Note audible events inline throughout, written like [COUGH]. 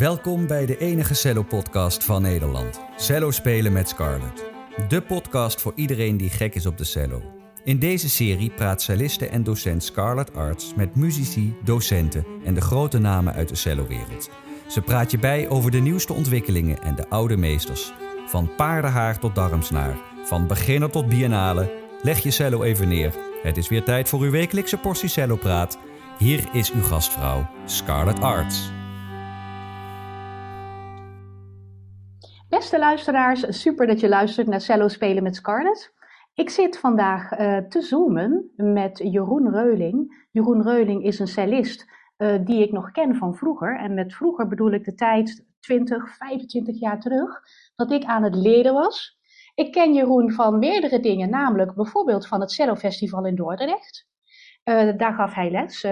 Welkom bij de enige cello-podcast van Nederland. Cello spelen met Scarlett. De podcast voor iedereen die gek is op de cello. In deze serie praat celliste en docent Scarlett Arts met muzici, docenten en de grote namen uit de cellowereld. Ze praat je bij over de nieuwste ontwikkelingen en de oude meesters. Van paardenhaar tot darmsnaar, van beginner tot biennale. Leg je cello even neer. Het is weer tijd voor uw wekelijkse portie cello-praat. Hier is uw gastvrouw, Scarlett Arts. Beste luisteraars, super dat je luistert naar Cello Spelen met Scarlett. Ik zit vandaag uh, te zoomen met Jeroen Reuling. Jeroen Reuling is een cellist uh, die ik nog ken van vroeger. En met vroeger bedoel ik de tijd 20, 25 jaar terug, dat ik aan het leren was. Ik ken Jeroen van meerdere dingen, namelijk bijvoorbeeld van het Cello Festival in Dordrecht. Uh, daar gaf hij les,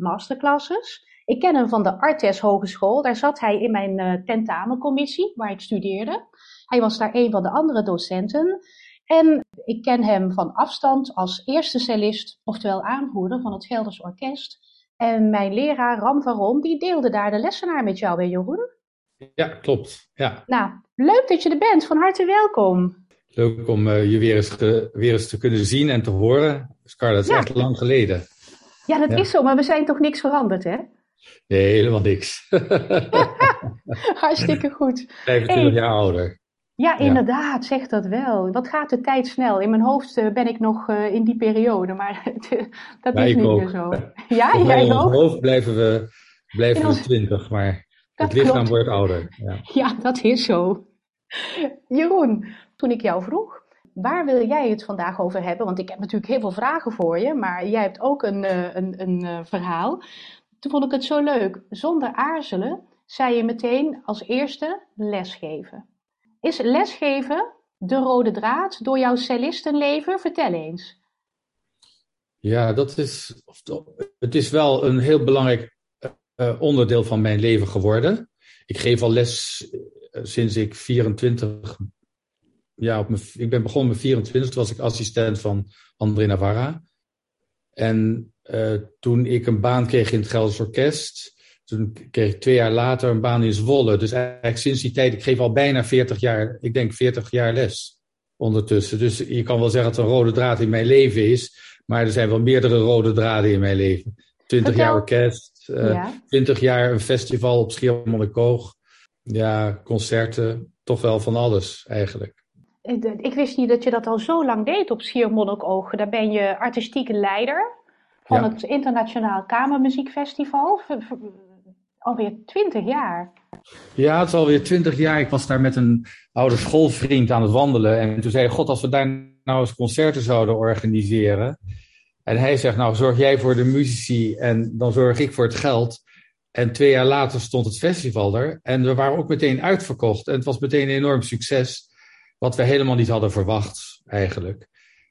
masterclasses. Ik ken hem van de Artes Hogeschool. Daar zat hij in mijn uh, tentamencommissie, waar ik studeerde. Hij was daar een van de andere docenten. En ik ken hem van afstand als eerste cellist, oftewel aanvoerder van het Gelders Orkest. En mijn leraar Ram van Rom, die deelde daar de lessenaar met jou, hè Jeroen? Ja, klopt. Ja. Nou, leuk dat je er bent. Van harte welkom. Leuk om uh, je weer eens, te, weer eens te kunnen zien en te horen. Scar, dat is ja. echt lang geleden. Ja, dat ja. is zo, maar we zijn toch niks veranderd, hè? Nee, helemaal niks. [LAUGHS] Hartstikke goed. 25 hey. jaar ouder. Ja, inderdaad, zeg dat wel. Wat gaat de tijd snel? In mijn hoofd uh, ben ik nog uh, in die periode, maar [LAUGHS] dat ja, is niet ook. meer zo. Ja, jij in ons hoofd blijven we, blijven we 20, maar Dat het lichaam klopt. wordt ouder. Ja. [LAUGHS] Ja, dat is zo. Jeroen, toen ik jou vroeg, waar wil jij het vandaag over hebben? Want ik heb natuurlijk heel veel vragen voor je, maar jij hebt ook een, een, een verhaal. Toen vond ik het zo leuk. Zonder aarzelen zei je meteen als eerste lesgeven. Is lesgeven de rode draad door jouw cellistenleven? Vertel eens. Ja, dat is, het is wel een heel belangrijk uh, onderdeel van mijn leven geworden. Ik geef al les uh, sinds ik 24, ja, op ik ben begonnen met 24, toen was ik assistent van André Navarra. En uh, toen ik een baan kreeg in het Gelders Orkest, toen kreeg ik twee jaar later een baan in Zwolle. Dus eigenlijk sinds die tijd, ik geef al bijna 40 jaar, ik denk 40 jaar les ondertussen. Dus je kan wel zeggen dat er een rode draad in mijn leven is, maar er zijn wel meerdere rode draden in mijn leven. 20 Vertel. jaar orkest, uh, Ja. 20 jaar een festival op Schiermonnikoog. Ja, concerten, toch wel van alles eigenlijk. Ik, ik wist niet dat je dat al zo lang deed op Schiermonnikoog. Daar ben je artistieke leider van Ja. het Internationaal Kamermuziekfestival. Alweer 20 jaar. Ja, het is alweer twintig jaar. Ik was daar met een oude schoolvriend aan het wandelen. En toen zei hij, god, als we daar nou eens concerten zouden organiseren. En hij zegt, nou, zorg jij voor de muzici en dan zorg ik voor het geld. En twee jaar later stond het festival er. En we waren ook meteen uitverkocht. En het was meteen een enorm succes. Wat we helemaal niet hadden verwacht, eigenlijk.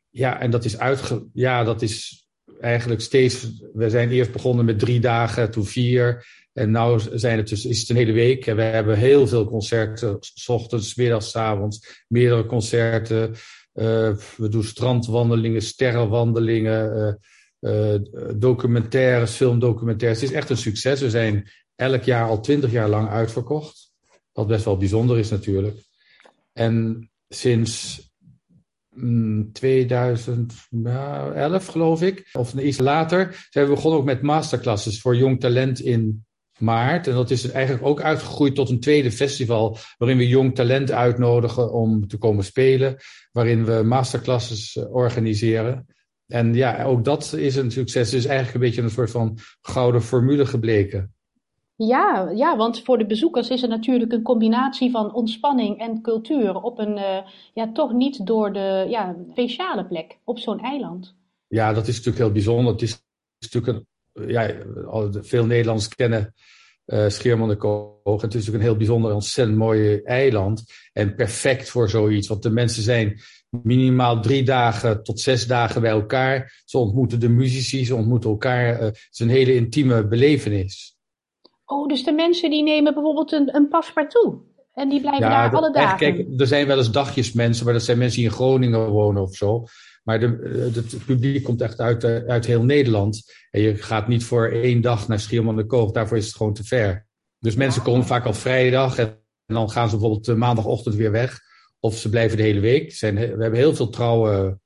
Ja, en dat is uitge... Ja, dat is eigenlijk steeds... We zijn eerst begonnen met drie dagen, toen vier... En nu zijn het dus, is het een hele week. En we hebben heel veel concerten, s ochtends, middags, avonds, meerdere concerten. Uh, we doen strandwandelingen, sterrenwandelingen, uh, uh, documentaires, filmdocumentaires. Het is echt een succes. We zijn elk jaar al twintig jaar lang uitverkocht. Wat best wel bijzonder is natuurlijk. En sinds mm, 2011 geloof ik, of iets later, zijn we begonnen ook met masterclasses voor jong talent in maart. En dat is eigenlijk ook uitgegroeid tot een tweede festival, waarin we jong talent uitnodigen om te komen spelen, waarin we masterclasses uh, organiseren. En ja, ook dat is een succes. Is eigenlijk een beetje een soort van gouden formule gebleken. Ja, ja, want voor de bezoekers is er natuurlijk een combinatie van ontspanning en cultuur op een, uh, ja, toch niet door de ja, speciale plek op zo'n eiland. Ja, dat is natuurlijk heel bijzonder. Het is natuurlijk een ja, veel Nederlanders kennen uh, Schiermonnikoog. Het is natuurlijk een heel bijzonder, ontzettend mooi eiland. En perfect voor zoiets. Want de mensen zijn minimaal drie dagen tot zes dagen bij elkaar. Ze ontmoeten de muzici, ze ontmoeten elkaar. Uh, het is een hele intieme belevenis. Oh, dus de mensen die nemen bijvoorbeeld een, een paspartout. En die blijven ja, daar alle dagen. Kijk, er zijn wel eens dagjesmensen, maar dat zijn mensen die in Groningen wonen of zo. Maar de, het publiek komt echt uit, uit heel Nederland. En je gaat niet voor één dag naar Schiermonnikoog, daarvoor is het gewoon te ver. Dus mensen komen vaak al vrijdag en dan gaan ze bijvoorbeeld maandagochtend weer weg. Of ze blijven de hele week. Zijn, we hebben heel veel trouwe,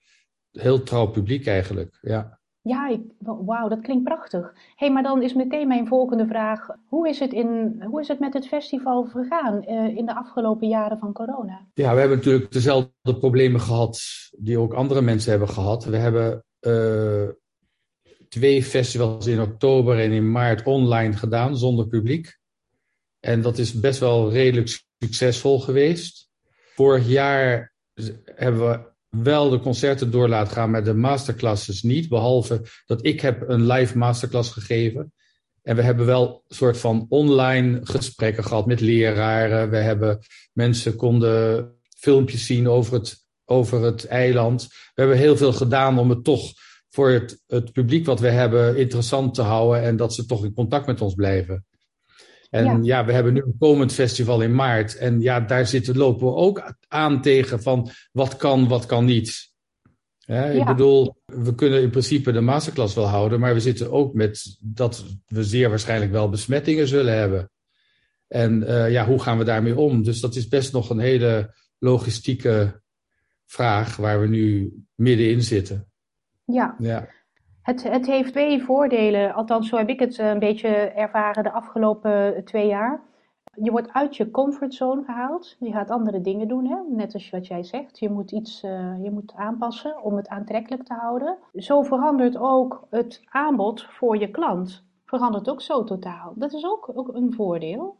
heel trouw publiek eigenlijk. Ja, ja wauw, dat klinkt prachtig. hey, maar dan is meteen mijn volgende vraag. Hoe is het, in, hoe is het met het festival vergaan uh, in de afgelopen jaren van corona? Ja, we hebben natuurlijk dezelfde problemen gehad die ook andere mensen hebben gehad. We hebben uh, twee festivals in oktober en in maart online gedaan, zonder publiek. En dat is best wel redelijk succesvol geweest. Vorig jaar hebben we wel de concerten door laten gaan, maar de masterclasses niet. Behalve dat ik heb een live masterclass gegeven. En we hebben wel een soort van online gesprekken gehad met leraren. We hebben mensen konden filmpjes zien over het, over het eiland. We hebben heel veel gedaan om het toch voor het publiek wat we hebben interessant te houden en dat ze toch in contact met ons blijven. En ja. we hebben nu een komend festival in maart. En ja, daar zitten, lopen we ook aan tegen van wat kan, wat kan niet. Ik bedoel, we kunnen in principe de masterclass wel houden, maar we zitten ook met dat we zeer waarschijnlijk wel besmettingen zullen hebben. En uh, ja, hoe gaan we daarmee om? Dus dat is best nog een hele logistieke vraag waar we nu middenin zitten. Ja. ja. Het, het heeft twee voordelen, althans zo heb ik het eh, een beetje ervaren de afgelopen twee jaar. Je wordt uit je comfortzone gehaald. Je gaat andere dingen doen, hè? net als wat jij zegt. Je moet iets uh, je moet aanpassen om het aantrekkelijk te houden. Zo verandert ook het aanbod voor je klant. Verandert ook zo totaal. Dat is ook, ook een voordeel,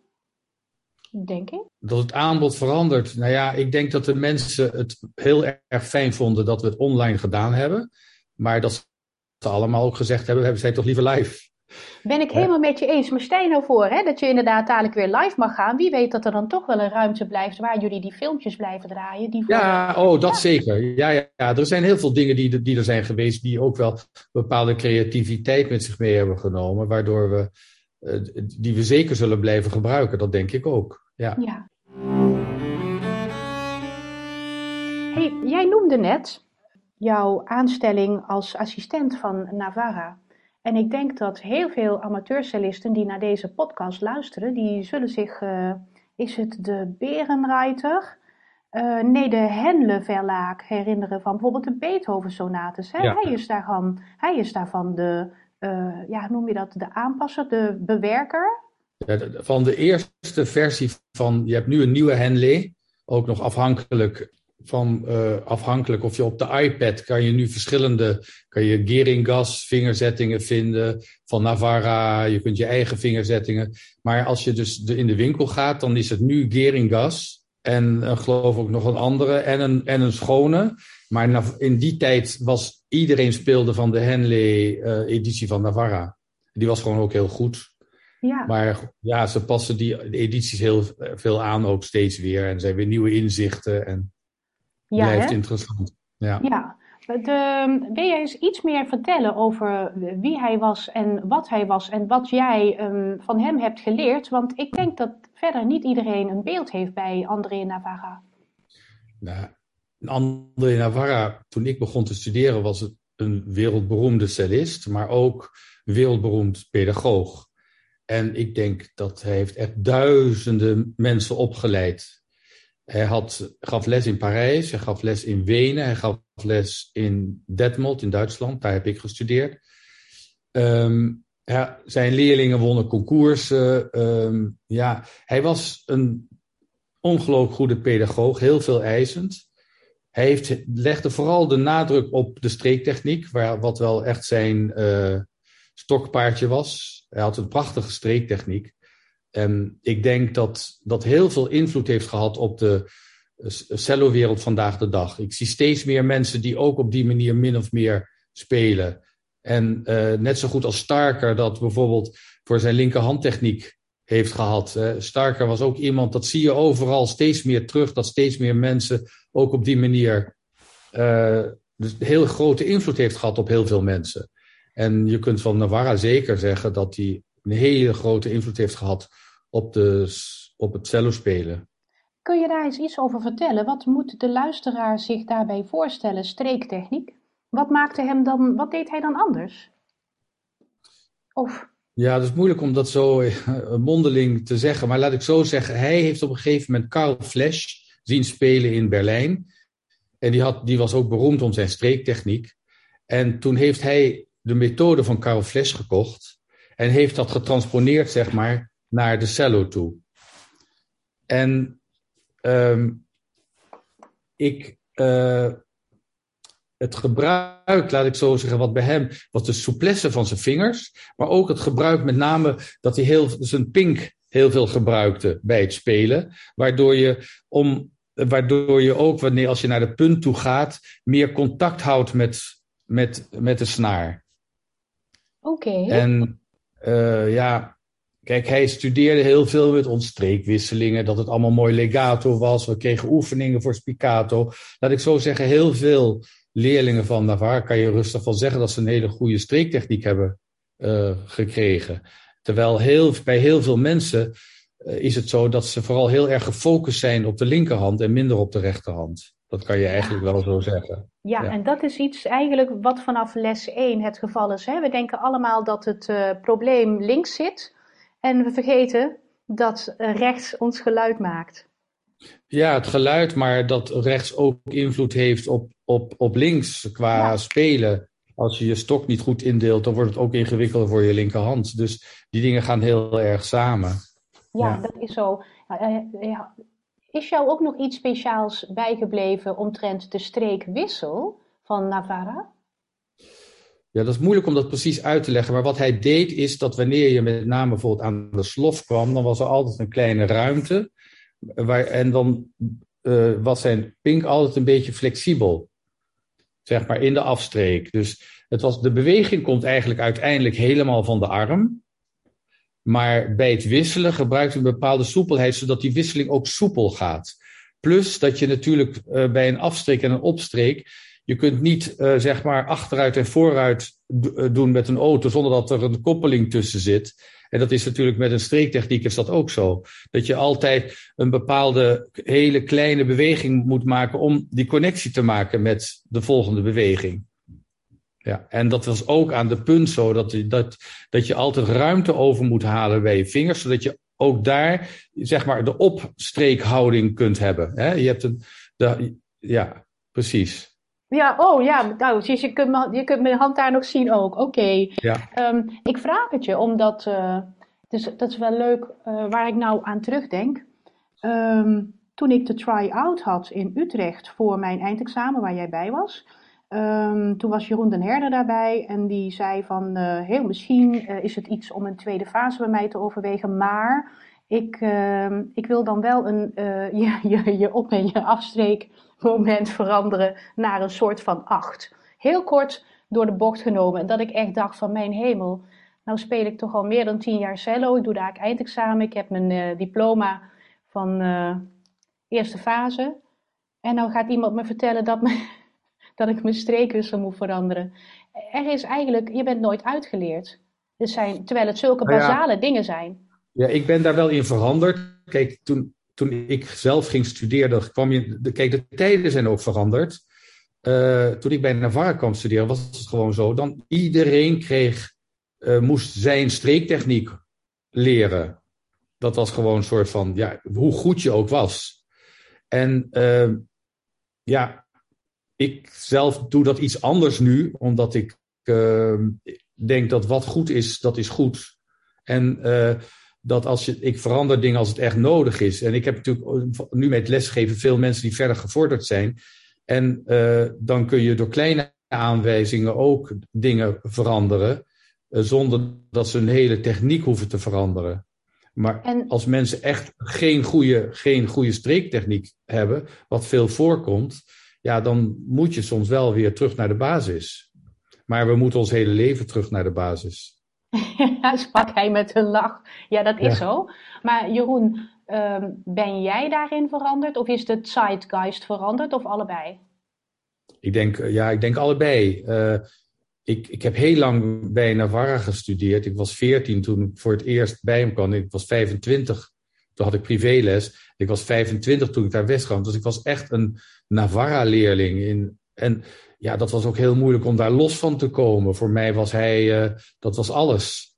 denk ik. Dat het aanbod verandert. Nou ja, ik denk dat de mensen het heel erg fijn vonden dat we het online gedaan hebben. Maar dat ze allemaal ook gezegd hebben, we zijn toch liever live. Ben ik helemaal met je eens. Maar stel nou voor hè, dat je inderdaad dadelijk weer live mag gaan. Wie weet dat er dan toch wel een ruimte blijft waar jullie die filmpjes blijven draaien. Die Ja, oh, dat zeker. Ja, ja, ja, er zijn heel veel dingen die, die er zijn geweest die ook wel bepaalde creativiteit met zich mee hebben genomen. Waardoor we, uh, die we zeker zullen blijven gebruiken. Dat denk ik ook. Ja. ja. Hey, jij noemde net jouw aanstelling als assistent van Navarra. En ik denk dat heel veel amateurcellisten die naar deze podcast luisteren, die zullen zich, uh, is het de Berenreiter? Uh, nee, de Henle-verlaak herinneren van bijvoorbeeld de Beethoven-sonates. Hij, is daarvan, hij is daarvan de, uh, ja, noem je dat, de aanpasser, de bewerker. van de eerste versie van, je hebt nu een nieuwe Henle, ook nog afhankelijk van uh, afhankelijk of je op de iPad kan je nu verschillende, kan je Geringas vingerzettingen vinden van Navarra, je kunt je eigen vingerzettingen. Maar als je dus in de winkel gaat, dan is het nu Geringas en uh, geloof ook nog een andere en een, en een schone. Maar in die tijd was iedereen speelde van de Henley uh, editie van Navarra. Die was gewoon ook heel goed. Ja. Maar ja, ze passen die edities heel veel aan ook steeds weer. En er zijn weer nieuwe inzichten. En ja, blijft interessant. Ja. ja. De, wil jij eens iets meer vertellen over wie hij was en wat hij was en wat jij um, van hem hebt geleerd? Want ik denk dat verder niet iedereen een beeld heeft bij André Navarra. Nou, André Navarra, toen ik begon te studeren, was het een wereldberoemde cellist, maar ook wereldberoemd pedagoog. En ik denk dat hij heeft echt duizenden mensen opgeleid hij had, gaf les in Parijs, hij gaf les in Wenen, hij gaf les in Detmold in Duitsland, daar heb ik gestudeerd. Um, ja, zijn leerlingen wonnen concoursen. Um, ja, hij was een ongelooflijk goede pedagoog, heel veel eisend. Hij heeft, legde vooral de nadruk op de streektechniek, waar, wat wel echt zijn uh, stokpaardje was. Hij had een prachtige streektechniek. En ik denk dat dat heel veel invloed heeft gehad op de eh, cello-wereld vandaag de dag. Ik zie steeds meer mensen die ook op die manier min of meer spelen. En uh, net zo goed als Starker dat bijvoorbeeld voor zijn linkerhandtechniek heeft gehad. Starker was ook iemand, dat zie je overal steeds meer terug, dat steeds meer mensen ook op die manier dus heel grote invloed heeft gehad op heel veel mensen. En je kunt van Navarra zeker zeggen dat hij een hele grote invloed heeft gehad op, de, op het cello spelen. Kun je daar eens iets over vertellen? Wat moet de luisteraar zich daarbij voorstellen, streektechniek? Wat maakte hem dan, wat deed hij dan anders? Of Ja, dat is moeilijk om dat zo uh, mondeling te zeggen. Maar laat ik zo zeggen, hij heeft op een gegeven moment Karl Flesch zien spelen in Berlijn. En die, had, die was ook beroemd om zijn streektechniek. En toen heeft hij de methode van Karl Flesch gekocht. En heeft dat getransponeerd, zeg maar, naar de cello toe. En um, ik, uh, het gebruik, laat ik zo zeggen, wat bij hem was de souplesse van zijn vingers, maar ook het gebruik met name dat hij heel, zijn pink heel veel gebruikte bij het spelen, waardoor je om waardoor je ook wanneer als je naar de punt toe gaat meer contact houdt met, met, met de snaar. Oké. En uh, ja, kijk, hij studeerde heel veel met ons streekwisselingen, dat het allemaal mooi legato was. We kregen oefeningen voor spiccato. Laat ik zo zeggen, heel veel leerlingen van Navarre kan je rustig van zeggen dat ze een hele goede streektechniek hebben uh, gekregen. Terwijl heel, bij heel veel mensen uh, is het zo dat ze vooral heel erg gefocust zijn op de linkerhand en minder op de rechterhand. Dat kan je eigenlijk wel zo zeggen. Ja, ja, en dat is iets eigenlijk wat vanaf les 1 het geval is. Hè? We denken allemaal dat het uh, probleem links zit. En we vergeten dat rechts ons geluid maakt. Ja, het geluid, maar dat rechts ook invloed heeft op, op, op links qua ja. spelen. Als je je stok niet goed indeelt, dan wordt het ook ingewikkelder voor je linkerhand. Dus die dingen gaan heel erg samen. Ja, ja. dat is zo. Ja, is jou ook nog iets speciaals bijgebleven omtrent de streekwissel van Navarra? Ja, dat is moeilijk om dat precies uit te leggen. Maar wat hij deed is dat wanneer je met name bijvoorbeeld aan de slof kwam, dan was er altijd een kleine ruimte. Waar, en dan uh, was zijn pink altijd een beetje flexibel. Zeg maar in de afstreek. Dus het was, de beweging komt eigenlijk uiteindelijk helemaal van de arm. Maar bij het wisselen gebruikt hij een bepaalde soepelheid, zodat die wisseling ook soepel gaat. Plus dat je natuurlijk uh, bij een afstreek en een opstreek, je kunt niet uh, zeg maar achteruit en vooruit doen met een auto zonder dat er een koppeling tussen zit. En dat is natuurlijk met een streektechniek is dat ook zo. Dat je altijd een bepaalde hele kleine beweging moet maken om die connectie te maken met de volgende beweging. Ja, en dat was ook aan de punt zo dat, dat, dat je altijd ruimte over moet halen bij je vingers, zodat je ook daar zeg maar de opstreekhouding kunt hebben. Hè? Je hebt een, de, ja, precies. Ja, oh ja, nou, dus je kunt, me, je kunt mijn hand daar nog zien ook. Oké. Okay. Ja. Um, ik vraag het je omdat, uh, dus, dat is wel leuk uh, waar ik nou aan terugdenk. Um, toen ik de try-out had in Utrecht voor mijn eindexamen, waar jij bij was, um, toen was Jeroen den Herder daarbij en die zei van, uh, heel misschien is het iets om een tweede fase bij mij te overwegen, maar ik, ik wil dan wel een, [LAUGHS] je, je, je op- en je afstreek moment veranderen naar een soort van acht. Heel kort door de bocht genomen. En dat ik echt dacht van mijn hemel, nou speel ik toch al meer dan tien jaar cello. Ik doe daar eindexamen. Ik heb mijn diploma van eerste fase. En nou gaat iemand me vertellen dat, me, dat ik mijn streekwissel moet veranderen. Er is eigenlijk, je bent nooit uitgeleerd. Er zijn, terwijl het zulke Nou ja. basale dingen zijn. Ja, ik ben daar wel in veranderd. Kijk, toen, toen ik zelf ging studeren, kwam je. De, kijk, de tijden zijn ook veranderd. Uh, toen ik bij Navarre kwam studeren, was het gewoon zo. Dan iedereen kreeg, uh, moest zijn streektechniek leren. Dat was gewoon een soort van, ja, hoe goed je ook was. En uh, ja, ik zelf doe dat iets anders nu, omdat ik denk dat wat goed is, dat is goed. En dat als je, ik verander dingen als het echt nodig is. En ik heb natuurlijk nu met lesgeven veel mensen die verder gevorderd zijn. En uh, dan kun je door kleine aanwijzingen ook dingen veranderen. Zonder dat ze een hele techniek hoeven te veranderen. Maar en... als mensen echt geen goede, geen goede streektechniek hebben, wat veel voorkomt, ja, dan moet je soms wel weer terug naar de basis. Maar we moeten ons hele leven terug naar de basis. [LAUGHS] sprak hij met een lach. Ja, dat is ja. zo. Maar Jeroen, um, ben jij daarin veranderd? Of is de zeitgeist veranderd? Of allebei? Ik denk, ja, ik denk allebei. Uh, ik, ik heb heel lang bij Navarra gestudeerd. Ik was 14 toen ik voor het eerst bij hem kwam. Ik was 25. Toen had ik privéles. Ik was 25 toen ik daar wegkwam. Dus ik was echt een Navarra-leerling. In, en ja, dat was ook heel moeilijk om daar los van te komen. Voor mij was hij, uh, dat was alles.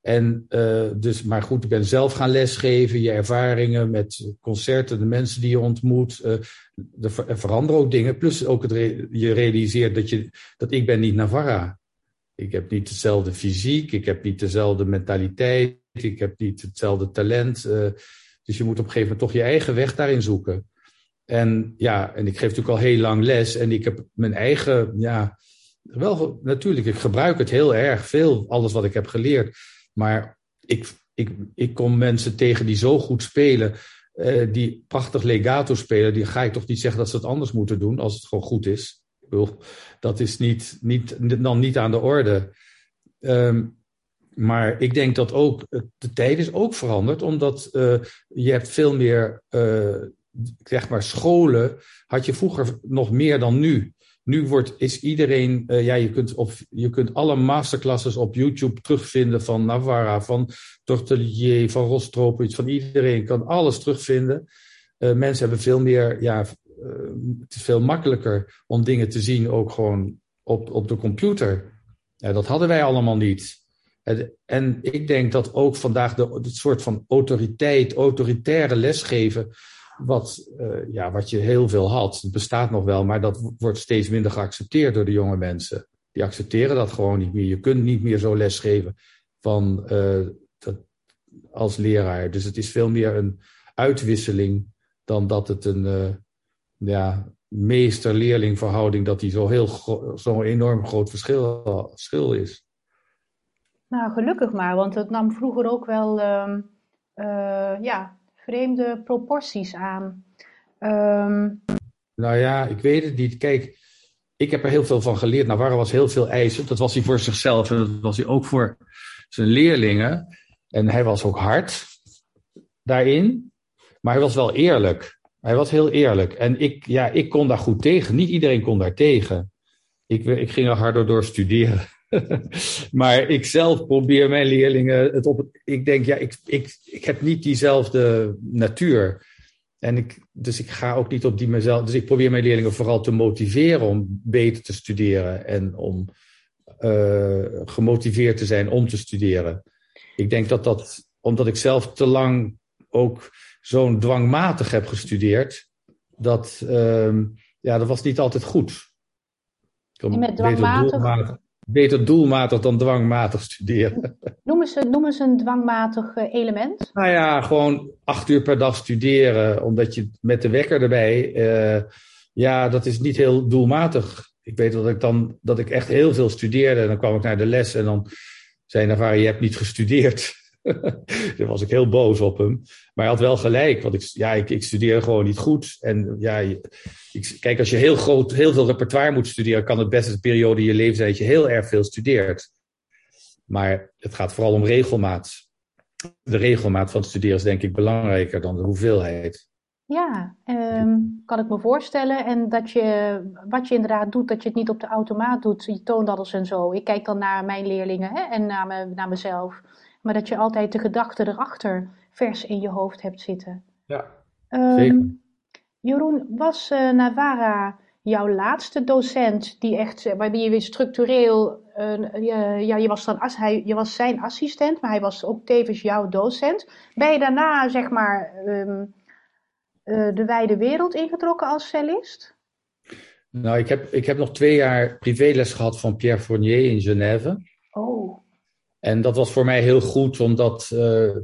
En uh, dus, maar goed, ik ben zelf gaan lesgeven, je ervaringen met concerten, de mensen die je ontmoet. Uh, er veranderen ook dingen. Plus ook het je realiseert dat, je, dat ik ben niet Navarra. Ik heb niet dezelfde fysiek, ik heb niet dezelfde mentaliteit, ik heb niet hetzelfde talent. Uh, dus je moet op een gegeven moment toch je eigen weg daarin zoeken. En ja, en ik geef natuurlijk al heel lang les en ik heb mijn eigen, ja, wel natuurlijk, ik gebruik het heel erg veel, alles wat ik heb geleerd. Maar ik, ik, ik kom mensen tegen die zo goed spelen, uh, die prachtig legato spelen, die ga ik toch niet zeggen dat ze het anders moeten doen als het gewoon goed is. Dat is niet, niet, dan niet aan de orde. Um, maar ik denk dat ook de tijd is ook veranderd, omdat uh, je hebt veel meer, uh, zeg maar, scholen had je vroeger nog meer dan nu. Nu wordt, is iedereen, ja, je kunt, op, je kunt alle masterclasses op YouTube terugvinden van Navarra, van Tortelier, van Rostropovich, van iedereen kan alles terugvinden. mensen hebben veel meer, ja, het is veel makkelijker om dingen te zien, ook gewoon op, op de computer. Ja, dat hadden wij allemaal niet. En ik denk dat ook vandaag de, het soort van autoriteit, autoritaire lesgeven, wat, uh, ja, wat je heel veel had, het bestaat nog wel, maar dat wordt steeds minder geaccepteerd door de jonge mensen. Die accepteren dat gewoon niet meer. Je kunt niet meer zo lesgeven van, uh, dat, als leraar. Dus het is veel meer een uitwisseling dan dat het een uh, ja, meester-leerling verhouding, dat die zo heel zo'n enorm groot verschil, verschil is. Nou, gelukkig maar, want het nam vroeger ook wel uh, uh, ja, vreemde proporties aan. Um... Nou ja, ik weet het niet. Kijk, ik heb er heel veel van geleerd. Navarro was heel veel eisen. Dat was hij voor zichzelf en dat was hij ook voor zijn leerlingen. En hij was ook hard daarin, maar hij was wel eerlijk. Hij was heel eerlijk. En ik, ja, ik kon daar goed tegen. Niet iedereen kon daar tegen. Ik, ik ging er harder door studeren. [LAUGHS] maar ik zelf probeer mijn leerlingen het op. Ik denk, ja, ik, ik, ik heb niet diezelfde natuur. En ik, dus ik ga ook niet op die mezelf. Dus ik probeer mijn leerlingen vooral te motiveren om beter te studeren en om uh, gemotiveerd te zijn om te studeren. Ik denk dat dat, omdat ik zelf te lang ook zo'n dwangmatig heb gestudeerd, dat, uh, ja, dat was niet altijd goed. En met dwangmatig? Beter doelmatig dan dwangmatig studeren. Noem eens, noem eens een dwangmatig eh, element. Nou ja, gewoon acht uur per dag studeren, omdat je met de wekker erbij, uh, ja, dat is niet heel doelmatig. Ik weet dat ik dan, dat ik echt heel veel studeerde en dan kwam ik naar de les en dan zei Navarre, je hebt niet gestudeerd. [LAUGHS] Toen was ik heel boos op hem. Maar hij had wel gelijk, want ik, ja, ik, ik studeer gewoon niet goed. En ja, ik, kijk, als je heel groot, heel veel repertoire moet studeren, kan het best een periode in je leven dat je heel erg veel studeert. Maar het gaat vooral om regelmaat. De regelmaat van het studeren is denk ik belangrijker dan de hoeveelheid. Ja, um, kan ik me voorstellen. En dat je, wat je inderdaad doet, dat je het niet op de automaat doet. Je toont alles en zo. Ik kijk dan naar mijn leerlingen hè, en naar, me, naar mezelf. Maar dat je altijd de gedachte erachter vers in je hoofd hebt zitten. Ja, um, zeker. Jeroen, was uh, Navarra jouw laatste docent die echt, uh, waarbij je weer structureel, uh, ja, je was dan as, hij, je was zijn assistent, maar hij was ook tevens jouw docent. Ben je daarna, zeg maar, um, de wijde wereld ingetrokken als cellist? Nou, ik heb, ik heb nog twee jaar privéles gehad van Pierre Fournier in Genève. Oh. En dat was voor mij heel goed, omdat uh,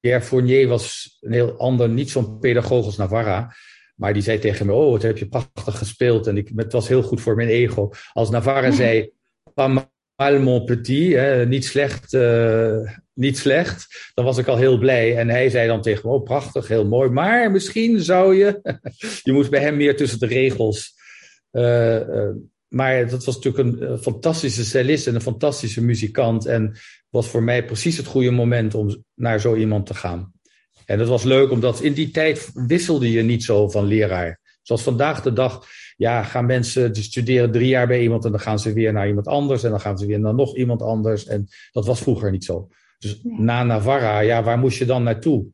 Pierre Fournier was een heel ander, niet zo'n pedagoog als Navarra. Maar die zei tegen me, oh, wat heb je prachtig gespeeld. En ik, het was heel goed voor mijn ego. Als Navarra [LAUGHS] zei, pas mal mon petit, hè, niet, slecht, uh, niet slecht, dan was ik al heel blij. En hij zei dan tegen me, oh, prachtig, heel mooi. Maar misschien zou je, [LAUGHS] je moest bij hem meer tussen de regels. Uh, maar dat was natuurlijk een fantastische cellist en een fantastische muzikant. En was voor mij precies het goede moment om naar zo iemand te gaan. En dat was leuk, omdat in die tijd wisselde je niet zo van leraar. Zoals vandaag de dag, ja, gaan mensen studeren drie jaar bij iemand en dan gaan ze weer naar iemand anders en dan gaan ze weer naar nog iemand anders. En dat was vroeger niet zo. Dus nee. na Navarra, ja, waar moest je dan naartoe?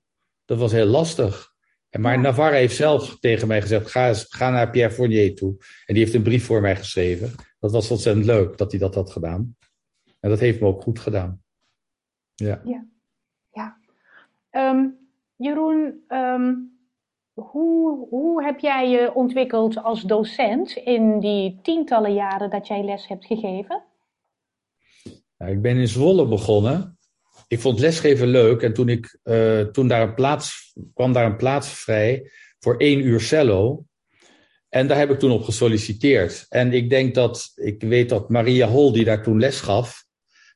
Dat was heel lastig. En maar ja. Navarra heeft zelf tegen mij gezegd: ga, ga naar Pierre Fournier toe. En die heeft een brief voor mij geschreven. Dat was ontzettend leuk dat hij dat had gedaan. En dat heeft me ook goed gedaan. Ja. Ja. ja. Ehm, Jeroen, ehm, hoe, hoe heb jij je ontwikkeld als docent in die tientallen jaren dat jij les hebt gegeven? Ja, ik ben in Zwolle begonnen. Ik vond lesgeven leuk en toen, ik, uh, toen daar een plaats, kwam daar een plaats vrij voor één uur cello. En daar heb ik toen op gesolliciteerd. En ik denk dat, ik weet dat Maria Hol, die daar toen les gaf,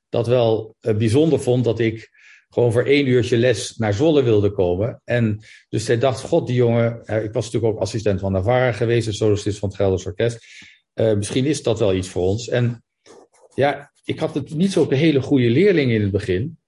dat wel uh, bijzonder vond dat ik gewoon voor één uurtje les naar Zwolle wilde komen. En dus zij dacht, god, die jongen, uh, ik was natuurlijk ook assistent van Navarra geweest, een solist van het Gelders Orkest. Misschien is dat wel iets voor ons. En ja, ik had het niet zo'n hele goede leerling in het begin.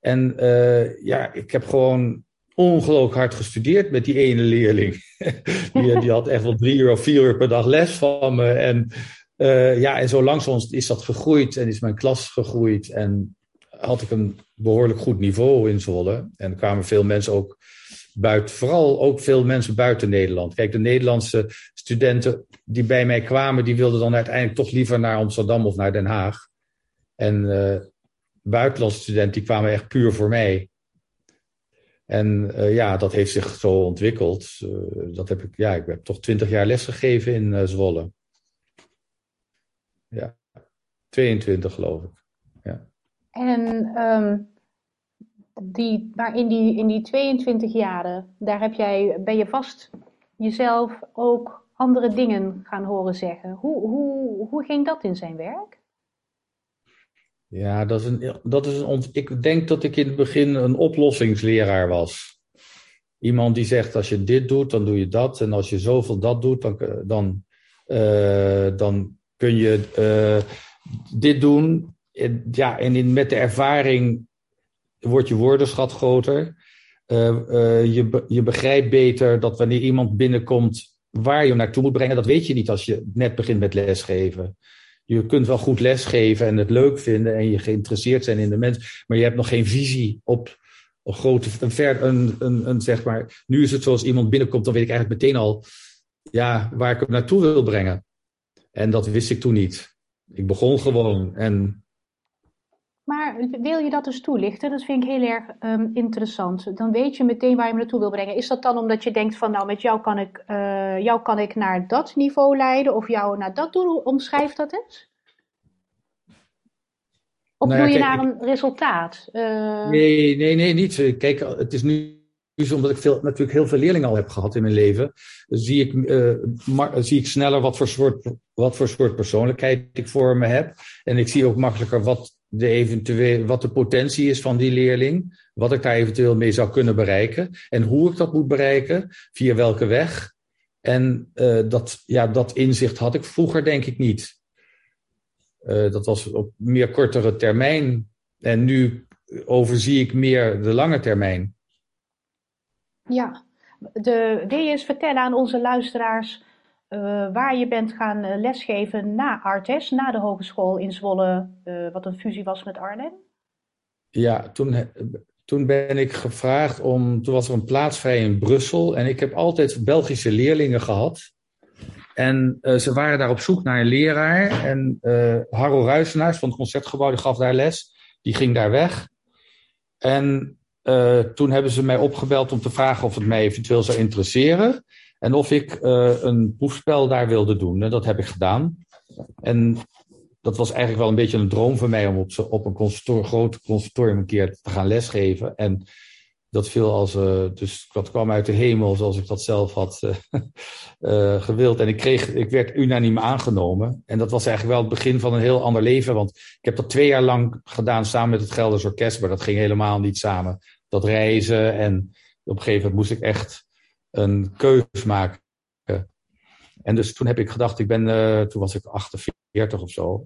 En uh, ja, ik heb gewoon ongelooflijk hard gestudeerd met die ene leerling. [LAUGHS] die, die, had echt wel drie uur of vier uur per dag les van me. En uh, ja, en zo langzaam is dat gegroeid en is mijn klas gegroeid. En had ik een behoorlijk goed niveau in Zwolle. En kwamen veel mensen ook buiten, vooral ook veel mensen buiten Nederland. Kijk, de Nederlandse studenten die bij mij kwamen, die wilden dan uiteindelijk toch liever naar Amsterdam of naar Den Haag. En uh, buitenlandse studenten die kwamen echt puur voor mij. En uh, ja, dat heeft zich zo ontwikkeld. Uh, dat heb ik, ja, ik heb toch twintig jaar lesgegeven in uh, Zwolle. Ja, 22 geloof ik. Ja. En um, die, maar in die, in die 22 jaren, daar heb jij, ben je vast jezelf ook andere dingen gaan horen zeggen. Hoe, hoe, hoe ging dat in zijn werk? Ja, dat is een, dat is een, ik denk dat ik in het begin een oplossingsleraar was. Iemand die zegt, als je dit doet, dan doe je dat. En als je zoveel dat doet, dan, dan, uh, dan kun je uh, dit doen. En, ja, en in, met de ervaring wordt je woordenschat groter. Je, je begrijpt beter dat wanneer iemand binnenkomt waar je hem naartoe moet brengen, dat weet je niet als je net begint met lesgeven je kunt wel goed lesgeven en het leuk vinden en je geïnteresseerd zijn in de mens, maar je hebt nog geen visie op een grote, een ver, een, een, een, zeg maar, nu is het zoals iemand binnenkomt, dan weet ik eigenlijk meteen al, ja, waar ik hem naartoe wil brengen. En dat wist ik toen niet. Ik begon gewoon en. Maar wil je dat dus toelichten? Dat vind ik heel erg um, interessant. Dan weet je meteen waar je hem naartoe wil brengen. Is dat dan omdat je denkt van nou met jou kan ik, uh, jou kan ik naar dat niveau leiden of jou naar dat doel? Omschrijf dat eens. Of nou ja, doe je kijk, naar een resultaat? Uh... Nee, nee, nee, niet. Kijk, het is nu dus omdat ik veel, natuurlijk heel veel leerlingen al heb gehad in mijn leven, zie ik, uh, maar, zie ik sneller wat voor, soort, wat voor soort persoonlijkheid ik voor me heb. En ik zie ook makkelijker wat de, eventueel, wat de potentie is van die leerling. Wat ik daar eventueel mee zou kunnen bereiken. En hoe ik dat moet bereiken. Via welke weg. En uh, dat, ja, dat inzicht had ik vroeger denk ik niet. Uh, dat was op meer kortere termijn. En nu overzie ik meer de lange termijn. Ja, de, wil je vertellen aan onze luisteraars waar je bent gaan uh, lesgeven na Artes, na de hogeschool in Zwolle, uh, wat een fusie was met Arnhem? Ja, toen, toen ben ik gevraagd om, toen was er een plaats vrij in Brussel en ik heb altijd Belgische leerlingen gehad. En ze waren daar op zoek naar een leraar en Harro Ruisenaars van het Concertgebouw, die gaf daar les, die ging daar weg. En uh, toen hebben ze mij opgebeld om te vragen of het mij eventueel zou interesseren. En of ik uh, een proefspel daar wilde doen. En dat heb ik gedaan. En dat was eigenlijk wel een beetje een droom voor mij om op, op een groot conservatorium een keer te gaan lesgeven. En dat viel als, uh, dus dat kwam uit de hemel zoals ik dat zelf had uh, [LAUGHS] gewild. En ik, kreeg, ik werd unaniem aangenomen. En dat was eigenlijk wel het begin van een heel ander leven. Want ik heb dat twee jaar lang gedaan samen met het Gelders Orkest. Maar dat ging helemaal niet samen. Dat reizen. En op een gegeven moment moest ik echt een keus maken. En dus toen heb ik gedacht, ik ben, uh, toen was ik 48 of zo.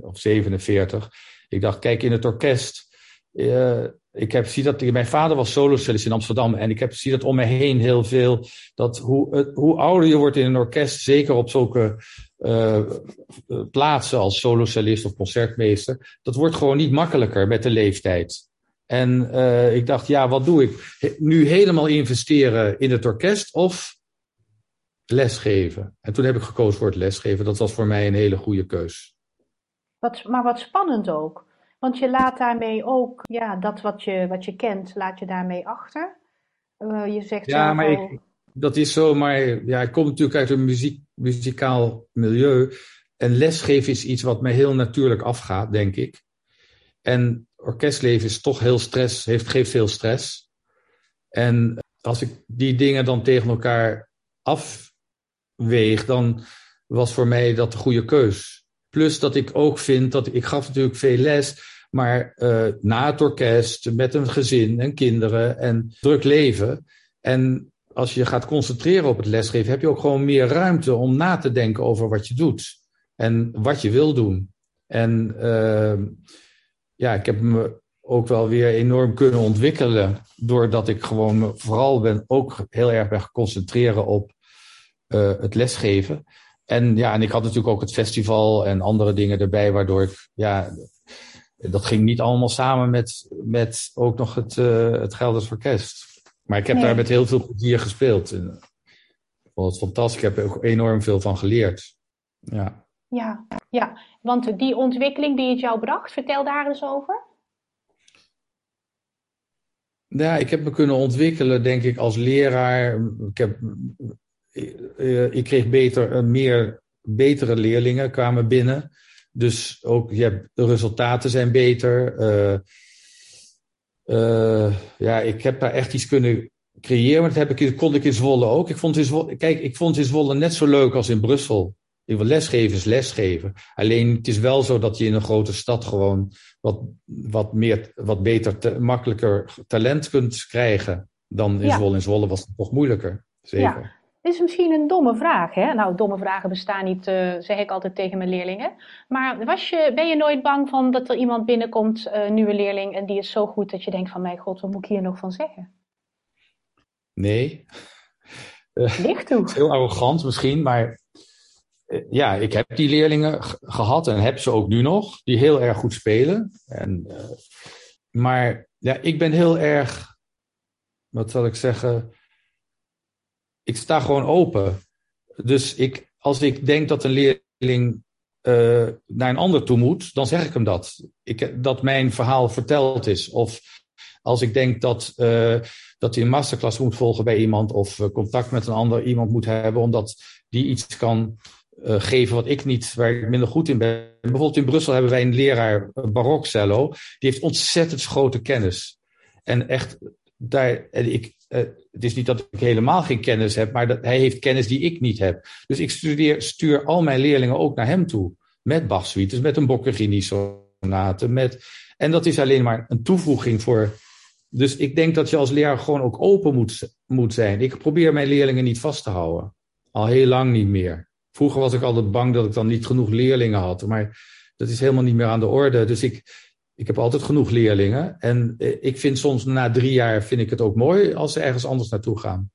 Of 47. Ik dacht, kijk, in het orkest. Uh, ik heb, zie dat, mijn vader was solocellist in Amsterdam. En ik heb, zie dat om me heen heel veel. Dat hoe, hoe ouder je wordt in een orkest, zeker op zulke plaatsen als solocellist of concertmeester. Dat wordt gewoon niet makkelijker met de leeftijd. En uh, ik dacht, ja, wat doe ik? Nu helemaal investeren in het orkest of lesgeven? En toen heb ik gekozen voor het lesgeven. Dat was voor mij een hele goede keus. Wat, maar wat spannend ook. Want je laat daarmee ook, ja, dat wat je, wat je kent, laat je daarmee achter. Uh, je zegt ja, maar ik, dat is zo, maar ja, ik kom natuurlijk uit een muziek, muzikaal milieu. En lesgeven is iets wat mij heel natuurlijk afgaat, denk ik. En orkestleven is toch heel stress, heeft, geeft veel stress. En als ik die dingen dan tegen elkaar afweeg, dan was voor mij dat de goede keus. Plus dat ik ook vind dat ik gaf natuurlijk veel les, maar uh, na het orkest, met een gezin en kinderen en druk leven. En als je gaat concentreren op het lesgeven, heb je ook gewoon meer ruimte om na te denken over wat je doet en wat je wil doen. En uh, ja, ik heb me ook wel weer enorm kunnen ontwikkelen. Doordat ik gewoon vooral ben ook heel erg ben geconcentreren op uh, het lesgeven. En ja, en ik had natuurlijk ook het festival en andere dingen erbij, waardoor ik, ja, dat ging niet allemaal samen met, met ook nog het, uh, het Gelders Orkest. Maar ik heb nee. daar met heel veel plezier gespeeld. En ik vond het fantastisch. Ik heb er ook enorm veel van geleerd. Ja. Ja, ja, want die ontwikkeling die het jou bracht, vertel daar eens over. Ja, ik heb me kunnen ontwikkelen, denk ik, als leraar. Ik, heb, eh, ik kreeg beter, eh, meer betere leerlingen kwamen binnen. Dus ook hebt, de resultaten zijn beter. Uh, ja, ik heb daar echt iets kunnen creëren. Dat heb ik, kon ik in Zwolle ook. Ik vond in Zwolle, kijk, ik vond in Zwolle net zo leuk als in Brussel. Ik wil lesgeven is lesgeven. Alleen het is wel zo dat je in een grote stad gewoon wat, wat, meer, wat beter, te, makkelijker talent kunt krijgen dan in ja. Zwolle. In Zwolle was het nog moeilijker. Zeker. Ja. Dit is misschien een domme vraag. Hè? Nou, domme vragen bestaan niet, uh, zeg ik altijd tegen mijn leerlingen. Maar was je, ben je nooit bang van dat er iemand binnenkomt, een uh, nieuwe leerling, en die is zo goed dat je denkt van, mijn god, wat moet ik hier nog van zeggen? Nee. Licht toe. [LAUGHS] Heel arrogant misschien, maar ja, ik heb die leerlingen gehad en heb ze ook nu nog, die heel erg goed spelen. En, uh, maar ja, ik ben heel erg, wat zal ik zeggen, ik sta gewoon open. Dus ik, als ik denk dat een leerling uh, naar een ander toe moet, dan zeg ik hem dat. Ik, dat mijn verhaal verteld is. Of als ik denk dat, dat hij een masterclass moet volgen bij iemand of contact met een ander iemand moet hebben, omdat die iets kan uh, geven wat ik niet, waar ik minder goed in ben. Bijvoorbeeld in Brussel hebben wij een leraar, barokcello, die heeft ontzettend grote kennis. En echt, daar, en ik, uh, het is niet dat ik helemaal geen kennis heb, maar dat, hij heeft kennis die ik niet heb. Dus ik studeer, stuur al mijn leerlingen ook naar hem toe. Met Bach-suites, met een Boccherini-sonate. Met, en dat is alleen maar een toevoeging voor. Dus ik denk dat je als leraar gewoon ook open moet, moet zijn. Ik probeer mijn leerlingen niet vast te houden. Al heel lang niet meer. Vroeger was ik altijd bang dat ik dan niet genoeg leerlingen had. Maar dat is helemaal niet meer aan de orde. Dus ik, ik heb altijd genoeg leerlingen. En ik vind soms na drie jaar vind ik het ook mooi als ze ergens anders naartoe gaan.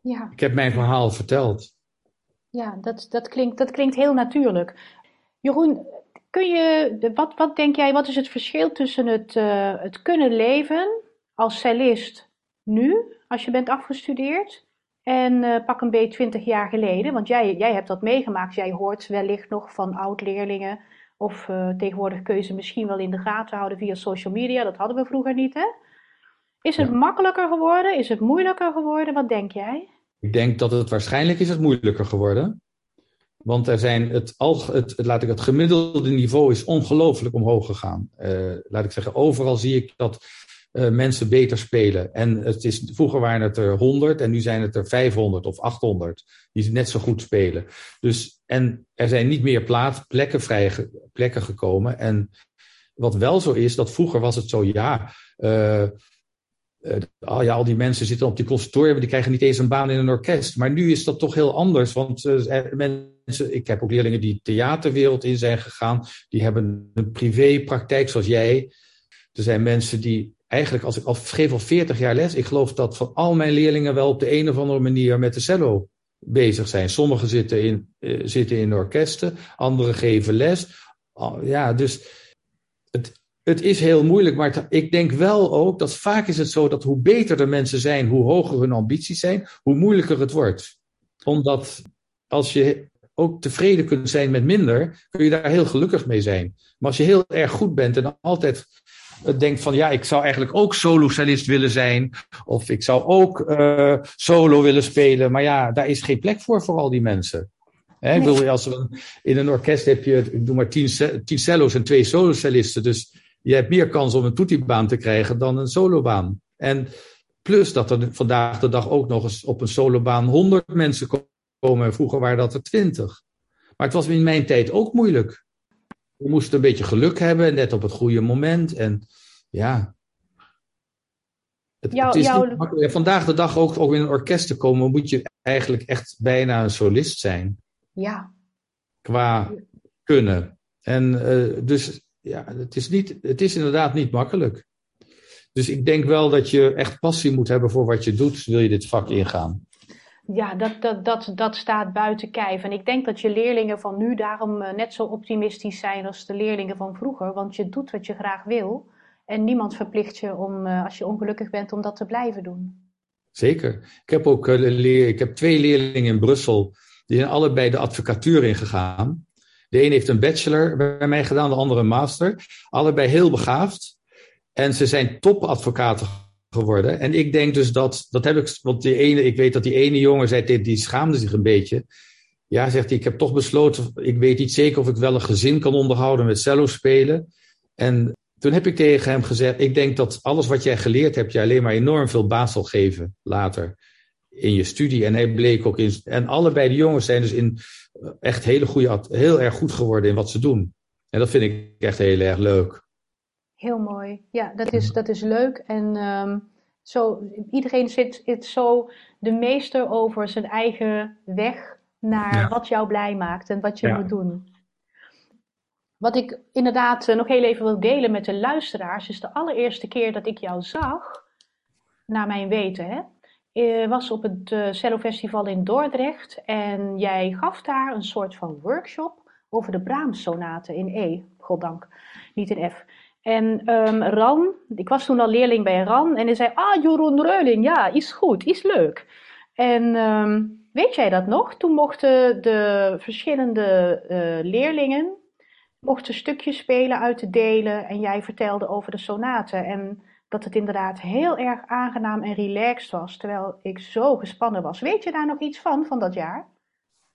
Ja. Ik heb mijn verhaal verteld. Ja, dat, dat, klinkt, dat klinkt heel natuurlijk. Jeroen, kun je, wat, wat denk jij, wat is het verschil tussen het, uh, het kunnen leven als cellist nu, als je bent afgestudeerd, en uh, pak een beetje 20 jaar geleden, want jij, jij hebt dat meegemaakt. Jij hoort wellicht nog van oud-leerlingen. Of uh, tegenwoordig kun je ze misschien wel in de gaten houden via social media. Dat hadden we vroeger niet, hè? Is het ja. makkelijker geworden? Is het moeilijker geworden? Wat denk jij? Ik denk dat het waarschijnlijk is het moeilijker geworden. Want er zijn het, het, het, laat ik, het gemiddelde niveau is ongelooflijk omhoog gegaan. Uh, laat ik zeggen, overal zie ik dat uh, mensen beter spelen. En het is, vroeger waren het er 100 en nu zijn het er 500 of 800 die net zo goed spelen. Dus, en er zijn niet meer plaats, plekken vrij plekken gekomen. En wat wel zo is, dat vroeger was het zo, ja, uh, uh, oh ja, al die mensen zitten op die conservatorium, die krijgen niet eens een baan in een orkest. Maar nu is dat toch heel anders, want mensen, ik heb ook leerlingen die theaterwereld in zijn gegaan, die hebben een privépraktijk zoals jij. Er zijn mensen die eigenlijk, als ik al geef al 40 jaar les, ik geloof dat van al mijn leerlingen wel op de een of andere manier met de cello bezig zijn. Sommigen zitten in, uh, zitten in orkesten, anderen geven les. Ja, dus het, het is heel moeilijk, maar ik denk wel ook dat vaak is het zo dat hoe beter de mensen zijn, hoe hoger hun ambities zijn, hoe moeilijker het wordt. Omdat als je ook tevreden kunt zijn met minder, kun je daar heel gelukkig mee zijn. Maar als je heel erg goed bent en altijd denkt van ja, ik zou eigenlijk ook solo-cellist willen zijn. Of ik zou ook uh, solo willen spelen. Maar ja, daar is geen plek voor voor al die mensen. Hè, nee. ik bedoel, als we, in een orkest heb je, ik doe maar tien, tien cello's en twee solo-cellisten. Dus je hebt meer kans om een toetiebaan te krijgen dan een solobaan. En plus dat er vandaag de dag ook nog eens op een solobaan honderd mensen komen. Vroeger waren dat er twintig. Maar het was in mijn tijd ook moeilijk. We moesten een beetje geluk hebben, net op het goede moment. En ja. Het, Jou, het is jou... niet makkelijk. Vandaag de dag ook, ook in een orkest te komen, moet je eigenlijk echt bijna een solist zijn. Ja. Qua kunnen. En uh, dus ja, het is, niet, het is inderdaad niet makkelijk. Dus ik denk wel dat je echt passie moet hebben voor wat je doet, wil je dit vak ingaan. Ja, dat, dat, dat, dat staat buiten kijf. En ik denk dat je leerlingen van nu daarom net zo optimistisch zijn als de leerlingen van vroeger. Want je doet wat je graag wil. En niemand verplicht je om, als je ongelukkig bent, om dat te blijven doen. Zeker. Ik heb ook leer, ik heb twee leerlingen in Brussel. Die zijn allebei de advocatuur ingegaan. De een heeft een bachelor bij mij gedaan, de andere een master. Allebei heel begaafd. En ze zijn topadvocaten geworden. En ik denk dus dat, dat heb ik, want die ene, ik weet dat die ene jongen zei, die, die schaamde zich een beetje. Ja, zegt hij, ik heb toch besloten, ik weet niet zeker of ik wel een gezin kan onderhouden met cello spelen. En toen heb ik tegen hem gezegd, ik denk dat alles wat jij geleerd hebt, je alleen maar enorm veel baas zal geven later in je studie. En hij bleek ook in, en allebei de jongens zijn dus in echt hele goede, heel erg goed geworden in wat ze doen. En dat vind ik echt heel erg leuk. Heel mooi. Ja, dat is, dat is leuk. En um, zo, iedereen zit, zit zo de meester over zijn eigen weg naar ja. wat jou blij maakt en wat je ja. moet doen. Wat ik inderdaad nog heel even wil delen met de luisteraars, is de allereerste keer dat ik jou zag, naar mijn weten, hè, was op het uh, Cello Festival in Dordrecht. En jij gaf daar een soort van workshop over de Brahms-sonaten in E, goddank, niet in F. En um, Ran, ik was toen al leerling bij Ran, en hij zei, ah, Jeroen Reuling, ja, is goed, is leuk. En um, weet jij dat nog? Toen mochten de verschillende uh, leerlingen mochten stukjes spelen uit te delen en jij vertelde over de sonaten. En dat het inderdaad heel erg aangenaam en relaxed was, terwijl ik zo gespannen was. Weet je daar nog iets van, van dat jaar?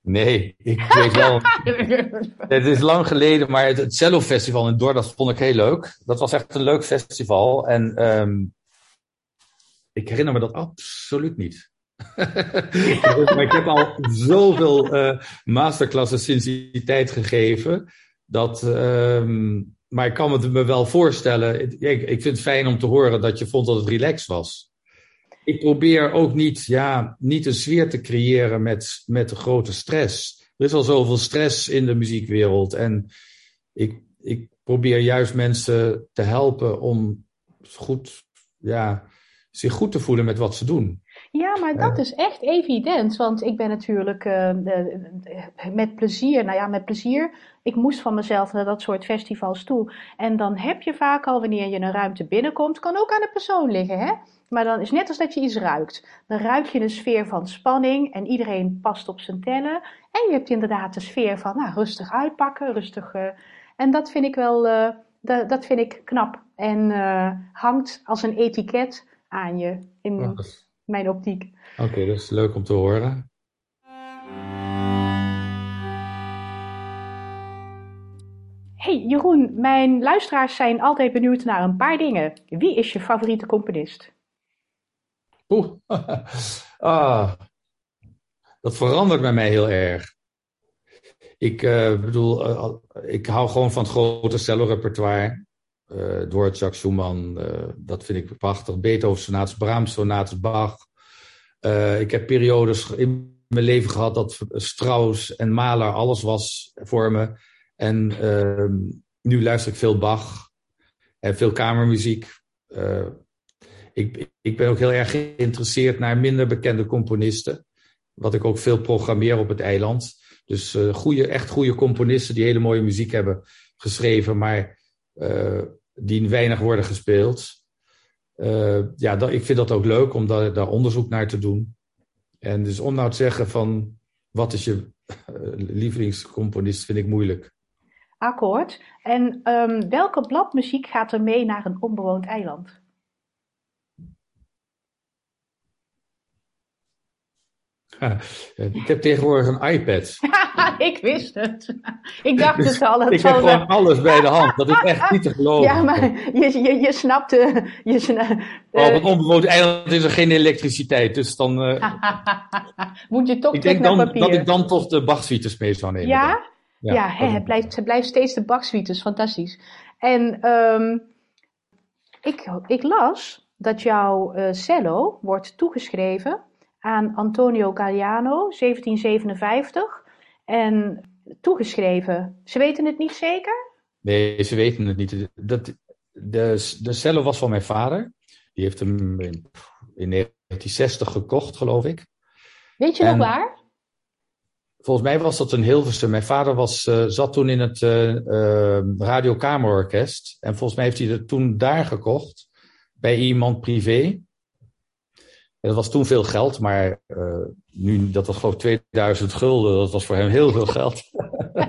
Nee, ik weet wel. [LAUGHS] het is lang geleden, maar het, het Cello Festival in Dordrecht vond ik heel leuk. Dat was echt een leuk festival. En um, ik herinner me dat absoluut niet. [LAUGHS] maar ik heb al zoveel uh, masterclasses sinds die tijd gegeven. Dat, um, maar ik kan het me wel voorstellen. Ik, ik vind het fijn om te horen dat je vond dat het relaxed was ik probeer ook niet, ja, niet een sfeer te creëren met, met de grote stress. Er is al zoveel stress in de muziekwereld. En ik, ik probeer juist mensen te helpen om goed, ja, zich goed te voelen met wat ze doen. Ja, maar dat is echt evident. Want ik ben natuurlijk uh, met plezier, nou ja, met plezier. Ik moest van mezelf naar dat soort festivals toe. En dan heb je vaak al, wanneer je een ruimte binnenkomt, kan ook aan de persoon liggen, hè? Maar dan is net als dat je iets ruikt. Dan ruik je een sfeer van spanning en iedereen past op zijn tellen. En je hebt inderdaad de sfeer van nou, rustig uitpakken, rustig. Uh, en dat vind ik wel, uh, dat, dat vind ik knap. En uh, hangt als een etiket aan je in oh, is... mijn optiek. Oké, okay, dat is leuk om te horen. Hey Jeroen, mijn luisteraars zijn altijd benieuwd naar een paar dingen. Wie is je favoriete componist? [LAUGHS] Ah, dat verandert bij mij heel erg. Ik uh, bedoel, uh, ik hou gewoon van het grote cello-repertoire. Uh, Dvorak, Schumann, dat vind ik prachtig. Beethoven, sonates, Brahms, sonates, Bach. ik heb periodes in mijn leven gehad dat Strauss en Mahler alles was voor me. En ehm, nu luister ik veel Bach en veel kamermuziek ik, ik ben ook heel erg geïnteresseerd naar minder bekende componisten. Wat ik ook veel programmeer op het eiland. Dus uh, goede, echt goede componisten die hele mooie muziek hebben geschreven, maar uh, die weinig worden gespeeld. Uh, ja, dat, ik vind dat ook leuk om daar, onderzoek naar te doen. En dus om nou te zeggen van wat is je lievelingscomponist vind ik moeilijk. Akkoord. En um, welke bladmuziek gaat er mee naar een onbewoond eiland? Ik heb tegenwoordig een iPad. [LAUGHS] ik wist het. Ik dacht dus, het al. Het ik heb gewoon alles bij de hand. Dat is [LAUGHS] echt niet te geloven. Ja, maar je, je, je snapte... Je sna uh, op een onbewoond eiland is er geen elektriciteit. Dus dan... Uh, [LAUGHS] Moet je toch ik denk dan, dat ik dan toch de Bach-suites mee zou nemen. Ja? Ja, ja hè, het, blijft, het blijft steeds de Bach-suites. Fantastisch. En um, ik, ik las dat jouw cello wordt toegeschreven aan Antonio Galliano, 1757. En toegeschreven. Ze weten het niet zeker? Nee, ze weten het niet. Dat, de, de cello was van mijn vader. Die heeft hem in, in 1960 gekocht, geloof ik. Weet je en, nog waar? Volgens mij was dat een Hilversum. Mijn vader was, uh, zat toen in het uh, uh, Radiokamerorkest. En volgens mij heeft hij het toen daar gekocht. Bij iemand privé. Dat was toen veel geld, maar nu, dat was geloof ik 2000 gulden. Dat was voor hem heel veel geld.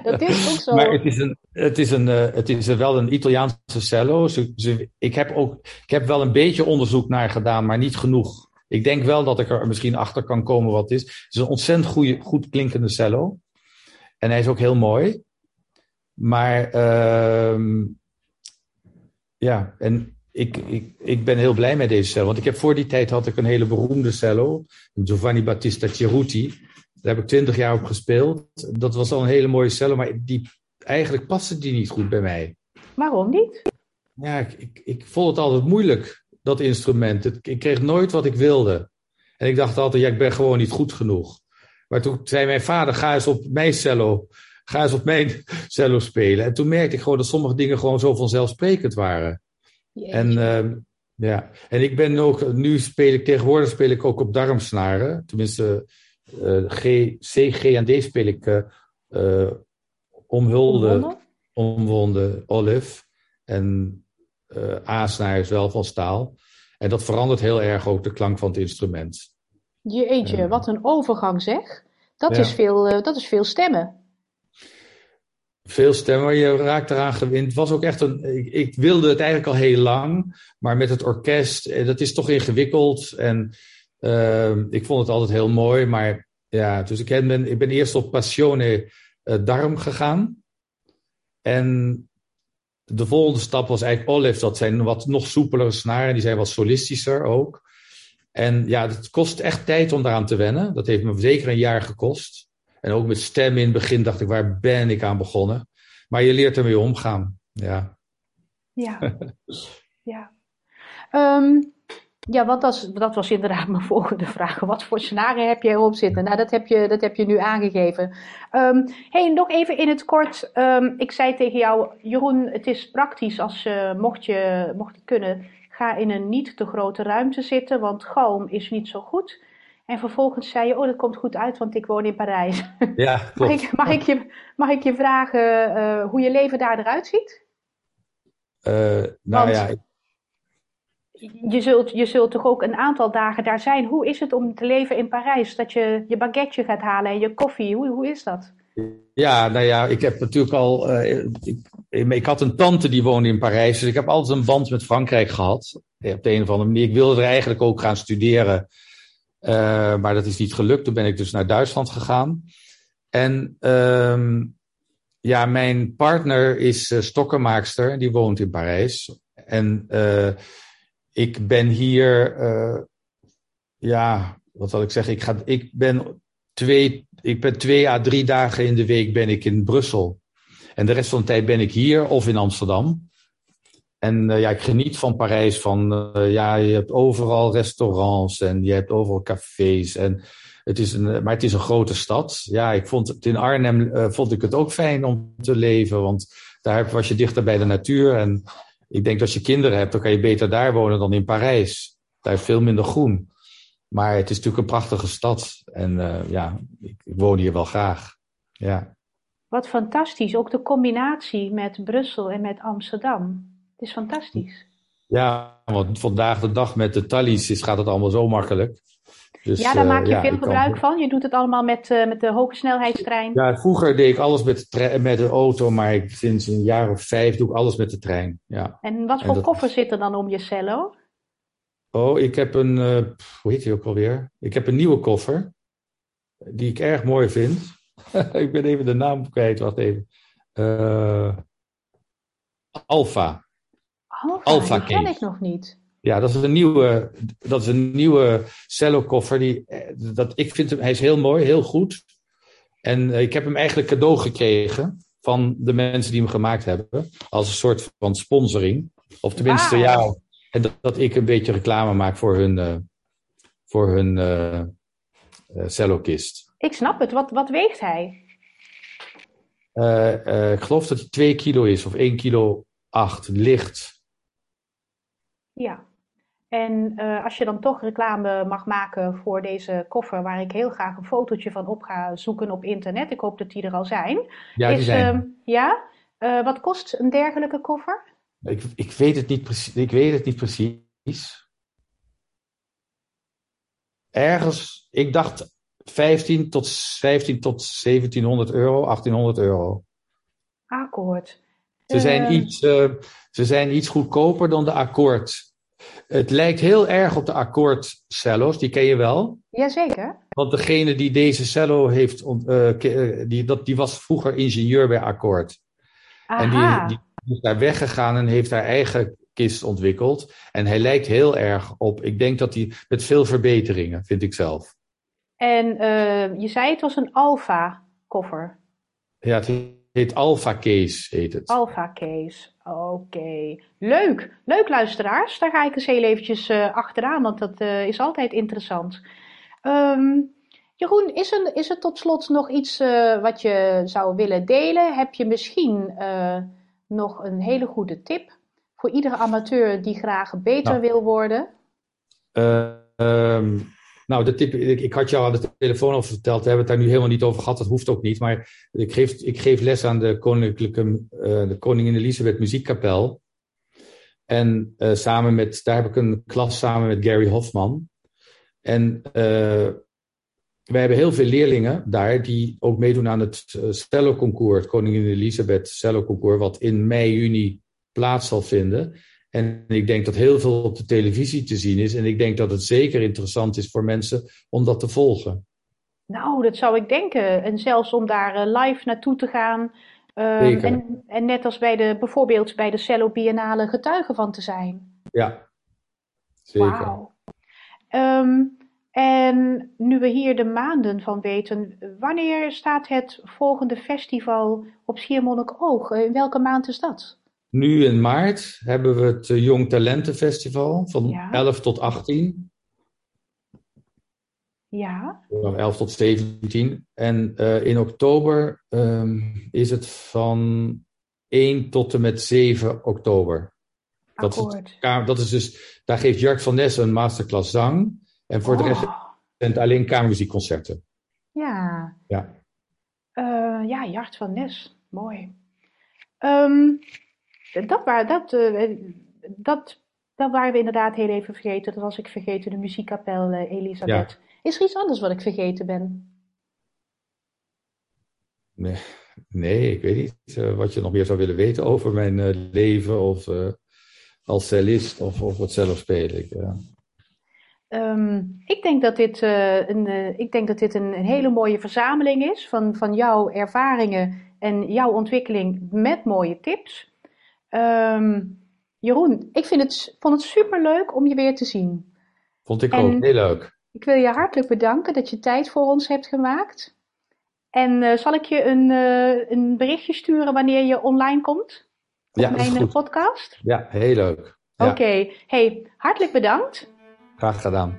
dat is ook zo. maar het is, een, het is, een, het is wel een Italiaanse cello. Ze, ze, ik, heb ook, ik heb wel een beetje onderzoek naar gedaan, maar niet genoeg. Ik denk wel dat ik er misschien achter kan komen wat het is. Het is een ontzettend goede, goed klinkende cello. En hij is ook heel mooi. Maar uh, ja, en ik, ik, ik ben heel blij met deze cello. Want ik heb voor die tijd had ik een hele beroemde cello. Giovanni Battista Ceruti. Daar heb ik twintig jaar op gespeeld. Dat was al een hele mooie cello. Maar die, eigenlijk paste die niet goed bij mij. Waarom niet? Ja, ik, ik, ik vond het altijd moeilijk dat instrument. ik kreeg nooit wat ik wilde. En ik dacht altijd, ja, ik ben gewoon niet goed genoeg. Maar toen zei mijn vader, ga eens op mijn cello, ga eens op mijn [LAUGHS] cello spelen. En toen merkte ik gewoon dat sommige dingen gewoon zo vanzelfsprekend waren. En, uh, ja. en ik ben ook, nu speel ik, tegenwoordig speel ik ook op darmsnaren. Tenminste, uh, G, C, G en D speel ik uh, omhulde, omwonde, olive. En A-snaar is wel van staal. En dat verandert heel erg ook de klank van het instrument. Jeetje, uh, wat een overgang zeg. Dat, ja. is veel, dat is veel stemmen. Veel stemmen, je raakt eraan gewend. Het was ook echt een. Ik, ik, wilde het eigenlijk al heel lang, maar met het orkest, dat is toch ingewikkeld. En ehm, ik vond het altijd heel mooi, maar ja, dus ik ben, ik ben eerst op Passione Darm gegaan. En de volgende stap was eigenlijk Olive. Dat zijn wat nog soepelere snaren. Die zijn wat solistischer ook. En ja, het kost echt tijd om daaraan te wennen. Dat heeft me zeker een jaar gekost. En ook met stem in het begin dacht ik, waar ben ik aan begonnen? Maar je leert ermee omgaan. Ja. Ja. [LAUGHS] ja. Um, ja, want dat, dat, was inderdaad mijn volgende vraag. Wat voor scenario heb je erop zitten? Nou, dat heb je, dat heb je nu aangegeven. Um, hey, nog even in het kort. Um, ik zei tegen jou, Jeroen, het is praktisch als uh, mocht, je, mocht het kunnen, ga in een niet te grote ruimte zitten, want galm is niet zo goed. En vervolgens zei je, oh, dat komt goed uit, want ik woon in Parijs. Ja, [LAUGHS] klopt. mag, ik, mag, ik je, mag ik je vragen uh, hoe je leven daar eruit ziet? Uh, nou want, ja, je zult, je zult toch ook een aantal dagen daar zijn. Hoe is het om te leven in Parijs? Dat je je baguette gaat halen en je koffie. Hoe, hoe is dat? Ja, nou ja, ik heb natuurlijk al. Uh, ik, ik, had een tante die woonde in Parijs. Dus ik heb altijd een band met Frankrijk gehad. Op de een of andere manier. Ik wilde er eigenlijk ook gaan studeren. Uh, maar dat is niet gelukt. Toen ben ik dus naar Duitsland gegaan. En uh, ja, mijn partner is uh, stokkenmaakster. Die woont in Parijs. En ik ben hier, ja, wat zal ik zeggen? Ik, ga, ik, ben twee, ik ben twee à drie dagen in de week ben ik in Brussel. En de rest van de tijd ben ik hier of in Amsterdam. En uh, ja, ik geniet van Parijs. Van uh, ja, je hebt overal restaurants en je hebt overal cafés. En het is een, maar het is een grote stad. Ja, ik vond het in Arnhem uh, vond ik het ook fijn om te leven. Want daar was je dichter bij de natuur. En ik denk dat als je kinderen hebt, dan kan je beter daar wonen dan in Parijs. Daar is veel minder groen. Maar het is natuurlijk een prachtige stad. En ja, ik, ik, woon hier wel graag. Ja. Wat fantastisch. Ook de combinatie met Brussel en met Amsterdam. Het is fantastisch. Ja, want vandaag de dag met de tallies is, gaat het allemaal zo makkelijk. Dus, ja, daar eh, maak je ja, veel kan- gebruik van. Je doet het allemaal met, eh, met de hoge snelheidstrein. Ja, vroeger deed ik alles met de, met de auto, maar ik, sinds een jaar of vijf doe ik alles met de trein. Ja. En wat En voor dat- koffer zit er dan om je cello? Oh, ik heb een, eh, hoe heet die ook alweer? Ik heb een nieuwe koffer, die ik erg mooi vind. [LAUGHS] ik ben even de naam kwijt, wacht even. Eh Alpha. Alpha, Alpha die ken ik nog niet. Ja, dat is een nieuwe, dat is een nieuwe cello koffer. Die, eh, dat, ik vind hem, hij is heel mooi, heel goed. En eh, ik heb hem eigenlijk cadeau gekregen van de mensen die hem gemaakt hebben. Als een soort van sponsoring. Of tenminste, Wauw. ja, en dat, dat ik een beetje reclame maak voor hun, eh voor hun cellokist. Ik snap het. Wat, wat weegt hij? Ik geloof dat hij 2 kilo is, of 1 kilo 8, licht. Ja. En eh, als je dan toch reclame mag maken voor deze koffer, waar ik heel graag een fotootje van op ga zoeken op internet. Ik hoop dat die er al zijn. Ja, die is, zijn. ehm, ja? Eh, wat kost een dergelijke koffer? Ik, ik, weet het niet precies, ik weet het niet precies. Ergens, ik dacht 15 tot, 15 tot 1700 euro, 1800 euro. Akkoord. Ze zijn, Ehm, iets, eh, ze zijn iets goedkoper dan de akkoord. Het lijkt heel erg op de akkoord cello's, die ken je wel. Jazeker. Want degene die deze cello heeft, eh, eh, die, dat, die was vroeger ingenieur bij akkoord. En die, die is daar weggegaan en heeft haar eigen kist ontwikkeld. En hij lijkt heel erg op. Ik denk dat hij met veel verbeteringen, vind ik zelf. En eh, je zei het was een alpha koffer. Ja, het heet Alpha Case, heet het. Alpha case. Oké. Leuk. Leuk luisteraars. Daar ga ik eens heel eventjes eh, achteraan, want dat eh, is altijd interessant. Ehm, Jeroen, is er, is er tot slot nog iets eh, wat je zou willen delen? Heb je misschien nog een hele goede tip voor iedere amateur die graag beter Nou. wil worden? Eh, ehm, nou, de tip, ik, had jou aan de telefoon al verteld, we hebben het daar nu helemaal niet over gehad, dat hoeft ook niet. Maar ik geef, ik geef les aan de Koninklijke eh, de Koningin Elisabeth Muziekkapel. En eh, samen met, daar heb ik een klas samen met Gary Hofman. En eh wij hebben heel veel leerlingen daar die ook meedoen aan het cello-concours, het Koningin Elisabeth cello-concours, wat in mei, juni plaats zal vinden. En ik denk dat heel veel op de televisie te zien is. En ik denk dat het zeker interessant is voor mensen om dat te volgen. Nou, dat zou ik denken. En zelfs om daar eh, live naartoe te gaan. Zeker. en, en net als bij de, bijvoorbeeld bij de Cello Biennale getuige van te zijn. Ja, zeker. Wauw. Ehm, en nu we hier de maanden van weten, wanneer staat het volgende festival op Schiermonnikoog? In welke maand is dat? Nu in maart hebben we het eh, Jong Talenten Festival van Ja. 11 tot 18. Ja, Van 11 tot 17. En eh, in oktober ehm, is het van 1 tot en met 7 oktober. Dat is, het dat is dus, daar geeft Jark van Nessen een masterclass zang. En voor de rest Oh, zijn het alleen kamermuziekconcerten. ja. Ja. Eh, ja, Jart van Nes. Mooi. Dat, waar, dat, eh, dat, dat waren we inderdaad heel even vergeten. Dat was ik vergeten, de muziekkapel eh, Elisabeth. Is er iets anders wat ik vergeten ben? Nee, nee, ik weet niet eh, wat je nog meer zou willen weten over mijn eh, leven of eh, als cellist of, of het zelf spelen. Ik, eh, Ehm, ik denk dat dit, eh, een, eh, ik denk dat dit een, een hele mooie verzameling is van, van jouw ervaringen en jouw ontwikkeling met mooie tips. Ehm, Jeroen, ik vind het, vond het superleuk om je weer te zien. vond ik En- ook heel leuk. Ik wil je hartelijk bedanken dat je tijd voor ons hebt gemaakt. En eh, zal ik je een, eh, een berichtje sturen wanneer je online komt? Op Ja, mijn eh, podcast? Ja, heel leuk. Ja, Oké, hey, hartelijk bedankt. graag gedaan.